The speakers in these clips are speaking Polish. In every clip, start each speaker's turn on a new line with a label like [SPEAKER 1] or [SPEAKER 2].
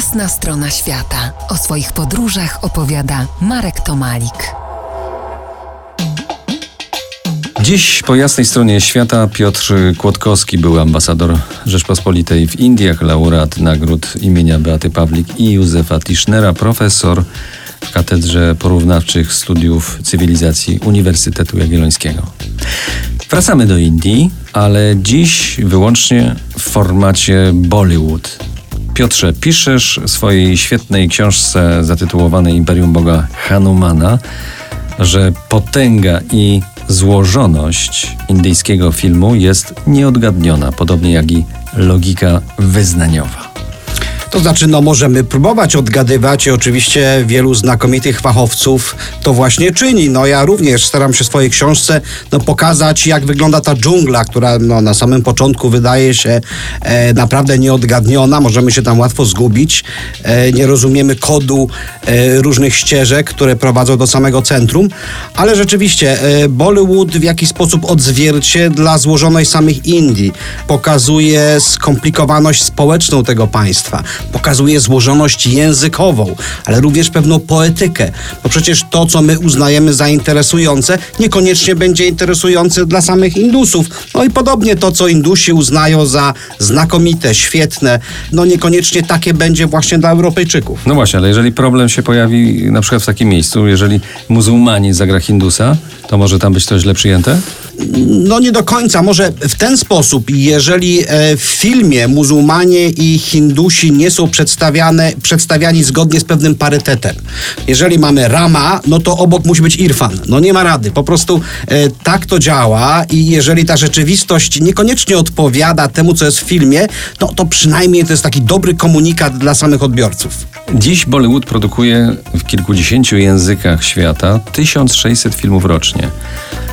[SPEAKER 1] Jasna strona świata. O swoich podróżach opowiada Marek Tomalik.
[SPEAKER 2] Dziś po jasnej stronie świata Piotr Kłodkowski był ambasador Rzeczpospolitej w Indiach, laureat nagród imienia Beaty Pawlik i Józefa Tischnera, profesor w Katedrze Porównawczych Studiów Cywilizacji Uniwersytetu Jagiellońskiego. Wracamy do Indii, ale dziś wyłącznie w formacie Bollywood. Piotrze, piszesz w swojej świetnej książce zatytułowanej Imperium Boga Hanumana, że potęga i złożoność indyjskiego filmu jest nieodgadniona, podobnie jak i logika wyznaniowa.
[SPEAKER 3] To znaczy, no możemy próbować odgadywać i oczywiście wielu znakomitych fachowców to właśnie czyni. No ja również staram się w swojej książce no, pokazać, jak wygląda ta dżungla, która no, na samym początku wydaje się e, naprawdę nieodgadniona. Możemy się tam łatwo zgubić. E, nie rozumiemy kodu e, różnych ścieżek, które prowadzą do samego centrum, ale rzeczywiście e, Bollywood w jakiś sposób odzwierciedla złożoność samych Indii. Pokazuje skomplikowaność społeczną tego państwa pokazuje złożoność językową, ale również pewną poetykę. Bo przecież to, co my uznajemy za interesujące, niekoniecznie będzie interesujące dla samych Indusów. No i podobnie to, co Indusi uznają za znakomite, świetne, no niekoniecznie takie będzie właśnie dla Europejczyków.
[SPEAKER 2] No właśnie, ale jeżeli problem się pojawi na przykład w takim miejscu, jeżeli muzułmanin zagra Hindusa, to może tam być to źle przyjęte?
[SPEAKER 3] No nie do końca. Może w ten sposób, jeżeli e, w filmie muzułmanie i Hindusi nie są przedstawiane, przedstawiani zgodnie z pewnym parytetem. Jeżeli mamy Rama, no to obok musi być Irfan. No nie ma rady. Po prostu e, tak to działa i jeżeli ta rzeczywistość niekoniecznie odpowiada temu, co jest w filmie, no to przynajmniej to jest taki dobry komunikat dla samych odbiorców.
[SPEAKER 2] Dziś Bollywood produkuje w kilkudziesięciu językach świata 1600 filmów rocznie.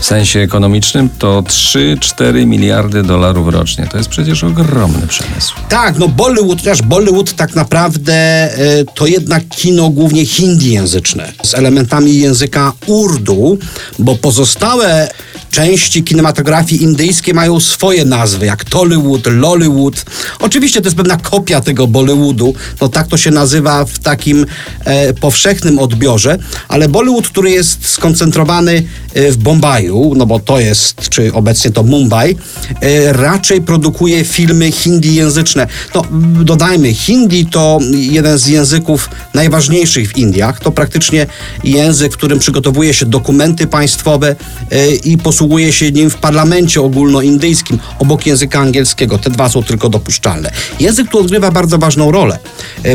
[SPEAKER 2] W sensie ekonomicznym to 3-4 miliardy dolarów rocznie. To jest przecież ogromny przemysł.
[SPEAKER 3] Tak, no Bollywood, chociaż Bollywood tak naprawdę e, to jednak kino głównie hindi języczne z elementami języka urdu, bo pozostałe części kinematografii indyjskiej mają swoje nazwy, jak Tollywood, Lollywood. Oczywiście to jest pewna kopia tego Bollywoodu, no tak to się nazywa w takim e, powszechnym odbiorze, ale Bollywood, który jest skoncentrowany w Bombaju, no bo to jest, czy obecnie to Mumbai, e, raczej produkuje filmy hindi języczne. No dodajmy, hindi to jeden z języków najważniejszych w Indiach. To praktycznie język, w którym przygotowuje się dokumenty państwowe e, i posługuje się nim w parlamencie ogólnoindyjskim, obok języka angielskiego. Te dwa są tylko dopuszczalne. Język tu odgrywa bardzo ważną rolę.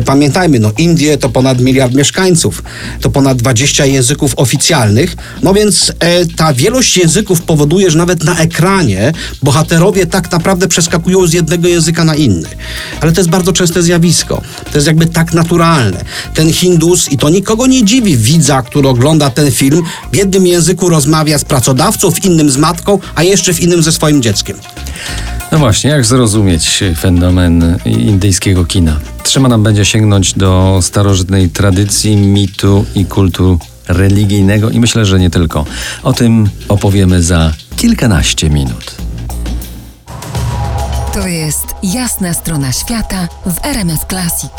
[SPEAKER 3] Pamiętajmy, no Indie to ponad miliard mieszkańców, to ponad 20 języków oficjalnych, no więc ta wielość języków powoduje, że nawet na ekranie bohaterowie tak naprawdę przeskakują z jednego języka na inny. Ale to jest bardzo częste zjawisko. To jest jakby tak naturalne. Ten Hindus, i to nikogo nie dziwi, widza, który ogląda ten film, w jednym języku rozmawia z pracodawcą, w innym z matką, a jeszcze w innym ze swoim dzieckiem.
[SPEAKER 2] No właśnie, jak zrozumieć fenomen indyjskiego kina? Trzeba nam będzie sięgnąć do starożytnej tradycji, mitu i kultu religijnego i myślę, że nie tylko. O tym opowiemy za kilkanaście minut.
[SPEAKER 1] To jest jasna strona świata w RMS Classic.